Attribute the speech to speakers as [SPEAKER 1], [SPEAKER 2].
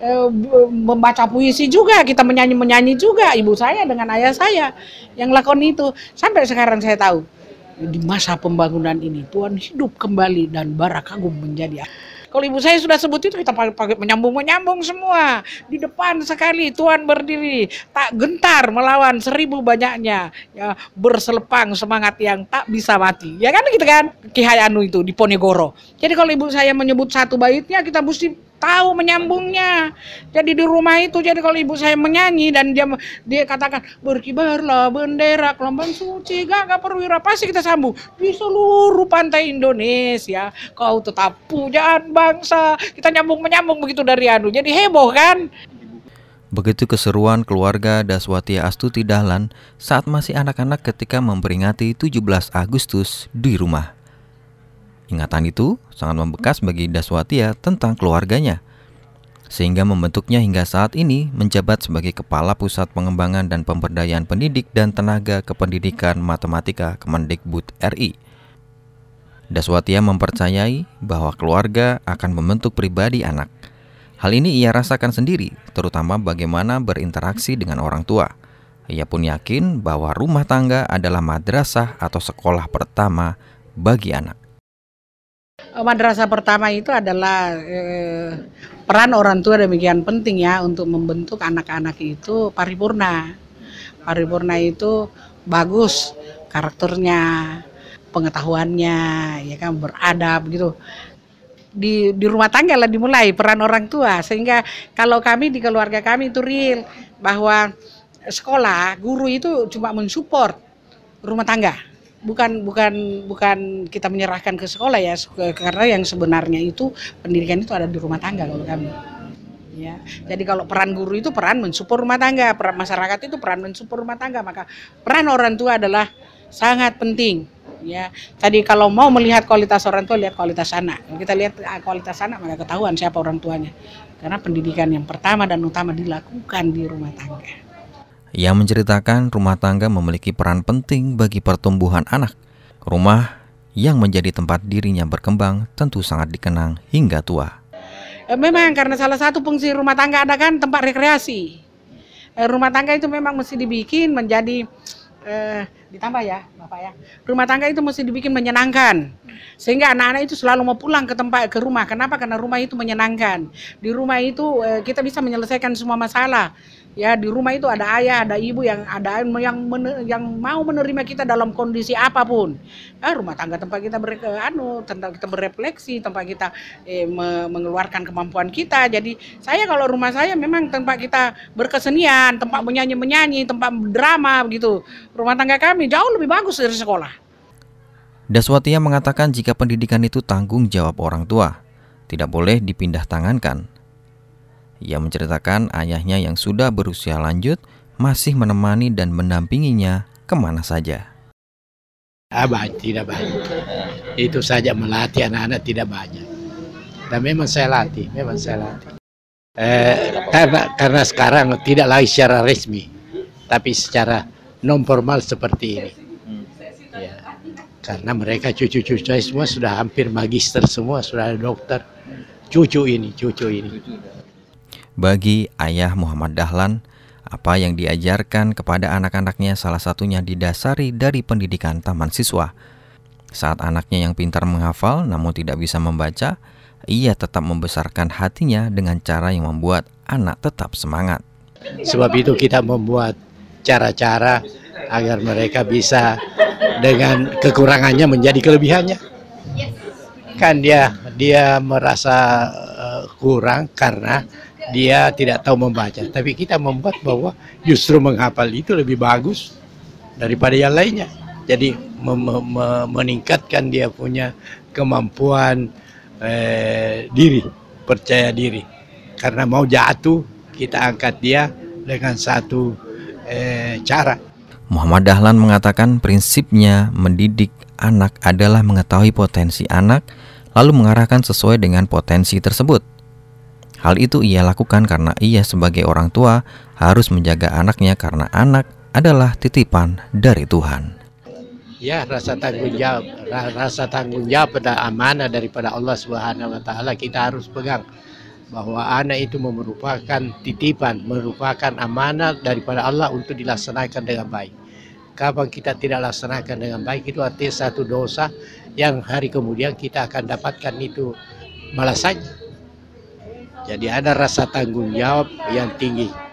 [SPEAKER 1] eh, membaca puisi juga, kita menyanyi-menyanyi juga. Ibu saya dengan ayah saya yang lakukan itu. Sampai sekarang saya tahu di masa pembangunan ini Tuhan hidup kembali dan barakagum menjadi kalau ibu saya sudah sebut itu kita pakai menyambung menyambung semua di depan sekali Tuhan berdiri tak gentar melawan seribu banyaknya ya berselepang semangat yang tak bisa mati ya kan gitu kan Ki Hayanu itu di Ponegoro jadi kalau ibu saya menyebut satu baitnya kita mesti tahu menyambungnya. Jadi di rumah itu jadi kalau ibu saya menyanyi dan dia dia katakan berkibarlah bendera kelompok suci gagah perwira pasti kita sambung di seluruh pantai Indonesia. Kau tetap pujaan bangsa. Kita nyambung menyambung begitu dari anu. Jadi heboh kan?
[SPEAKER 2] Begitu keseruan keluarga Daswati Astuti Dahlan saat masih anak-anak ketika memperingati 17 Agustus di rumah. Ingatan itu sangat membekas bagi Daswatia tentang keluarganya, sehingga membentuknya hingga saat ini menjabat sebagai Kepala Pusat Pengembangan dan Pemberdayaan Pendidik dan Tenaga Kependidikan Matematika Kemendikbud RI. Daswatia mempercayai bahwa keluarga akan membentuk pribadi anak. Hal ini ia rasakan sendiri, terutama bagaimana berinteraksi dengan orang tua. Ia pun yakin bahwa rumah tangga adalah madrasah atau sekolah pertama bagi anak.
[SPEAKER 1] Madrasah pertama itu adalah eh, peran orang tua demikian penting ya untuk membentuk anak-anak itu paripurna. Paripurna itu bagus karakternya, pengetahuannya, ya kan beradab gitu. Di di rumah tangga lah dimulai peran orang tua sehingga kalau kami di keluarga kami itu real bahwa sekolah guru itu cuma mensupport rumah tangga bukan bukan bukan kita menyerahkan ke sekolah ya karena yang sebenarnya itu pendidikan itu ada di rumah tangga kalau kami. Ya jadi kalau peran guru itu peran mensupport rumah tangga peran masyarakat itu peran mensupport rumah tangga maka peran orang tua adalah sangat penting. Ya tadi kalau mau melihat kualitas orang tua lihat kualitas anak. Kalau kita lihat ah, kualitas anak maka ketahuan siapa orang tuanya. Karena pendidikan yang pertama dan utama dilakukan di rumah tangga
[SPEAKER 2] ia menceritakan rumah tangga memiliki peran penting bagi pertumbuhan anak. Rumah yang menjadi tempat dirinya berkembang tentu sangat dikenang hingga tua.
[SPEAKER 1] Eh, memang karena salah satu fungsi rumah tangga ada kan tempat rekreasi. Eh, rumah tangga itu memang mesti dibikin menjadi eh, ditambah ya Bapak ya. Rumah tangga itu mesti dibikin menyenangkan. Sehingga anak-anak itu selalu mau pulang ke tempat ke rumah. Kenapa? Karena rumah itu menyenangkan. Di rumah itu eh, kita bisa menyelesaikan semua masalah ya di rumah itu ada ayah ada ibu yang ada yang yang mau menerima kita dalam kondisi apa pun. Eh, rumah tangga tempat kita ber anu tempat kita berefleksi tempat kita eh, me, mengeluarkan kemampuan kita. Jadi saya kalau rumah saya memang tempat kita berkesenian tempat menyanyi menyanyi tempat drama begitu. Rumah tangga kami jauh lebih bagus dari sekolah.
[SPEAKER 2] Daswatia mengatakan jika pendidikan itu tanggung jawab orang tua, tidak boleh dipindah tangankan ia menceritakan ayahnya yang sudah berusia lanjut masih menemani dan mendampinginya ke mana saja.
[SPEAKER 3] Abah tidak banyak. Itu saja melatih anak-anak tidak banyak. Dan memang saya latih, memang saya latih. Eh, karena karena sekarang tidak lagi secara resmi, tapi secara non formal seperti ini. Ya. Karena mereka cucu-cucu saya semua sudah hampir magister semua, sudah ada dokter. Cucu ini, cucu ini.
[SPEAKER 2] Bagi ayah Muhammad Dahlan, apa yang diajarkan kepada anak-anaknya salah satunya didasari dari pendidikan taman siswa. Saat anaknya yang pintar menghafal namun tidak bisa membaca, ia tetap membesarkan hatinya dengan cara yang membuat anak tetap semangat.
[SPEAKER 3] Sebab itu kita membuat cara-cara agar mereka bisa dengan kekurangannya menjadi kelebihannya. Kan dia dia merasa uh, kurang karena dia tidak tahu membaca. Tapi kita membuat bahwa justru menghafal itu lebih bagus daripada yang lainnya. Jadi meningkatkan dia punya kemampuan eh, diri, percaya diri. Karena mau jatuh, kita angkat dia dengan satu eh, cara.
[SPEAKER 2] Muhammad Dahlan mengatakan prinsipnya mendidik anak adalah mengetahui potensi anak, lalu mengarahkan sesuai dengan potensi tersebut. Hal itu ia lakukan karena ia sebagai orang tua harus menjaga anaknya karena anak adalah titipan dari Tuhan.
[SPEAKER 3] Ya, rasa tanggung jawab, rasa tanggung jawab pada amanah daripada Allah Subhanahu wa taala kita harus pegang bahwa anak itu merupakan titipan, merupakan amanat daripada Allah untuk dilaksanakan dengan baik. Kapan kita tidak laksanakan dengan baik itu artinya satu dosa yang hari kemudian kita akan dapatkan itu balasannya. Jadi ada rasa tanggung jawab yang tinggi.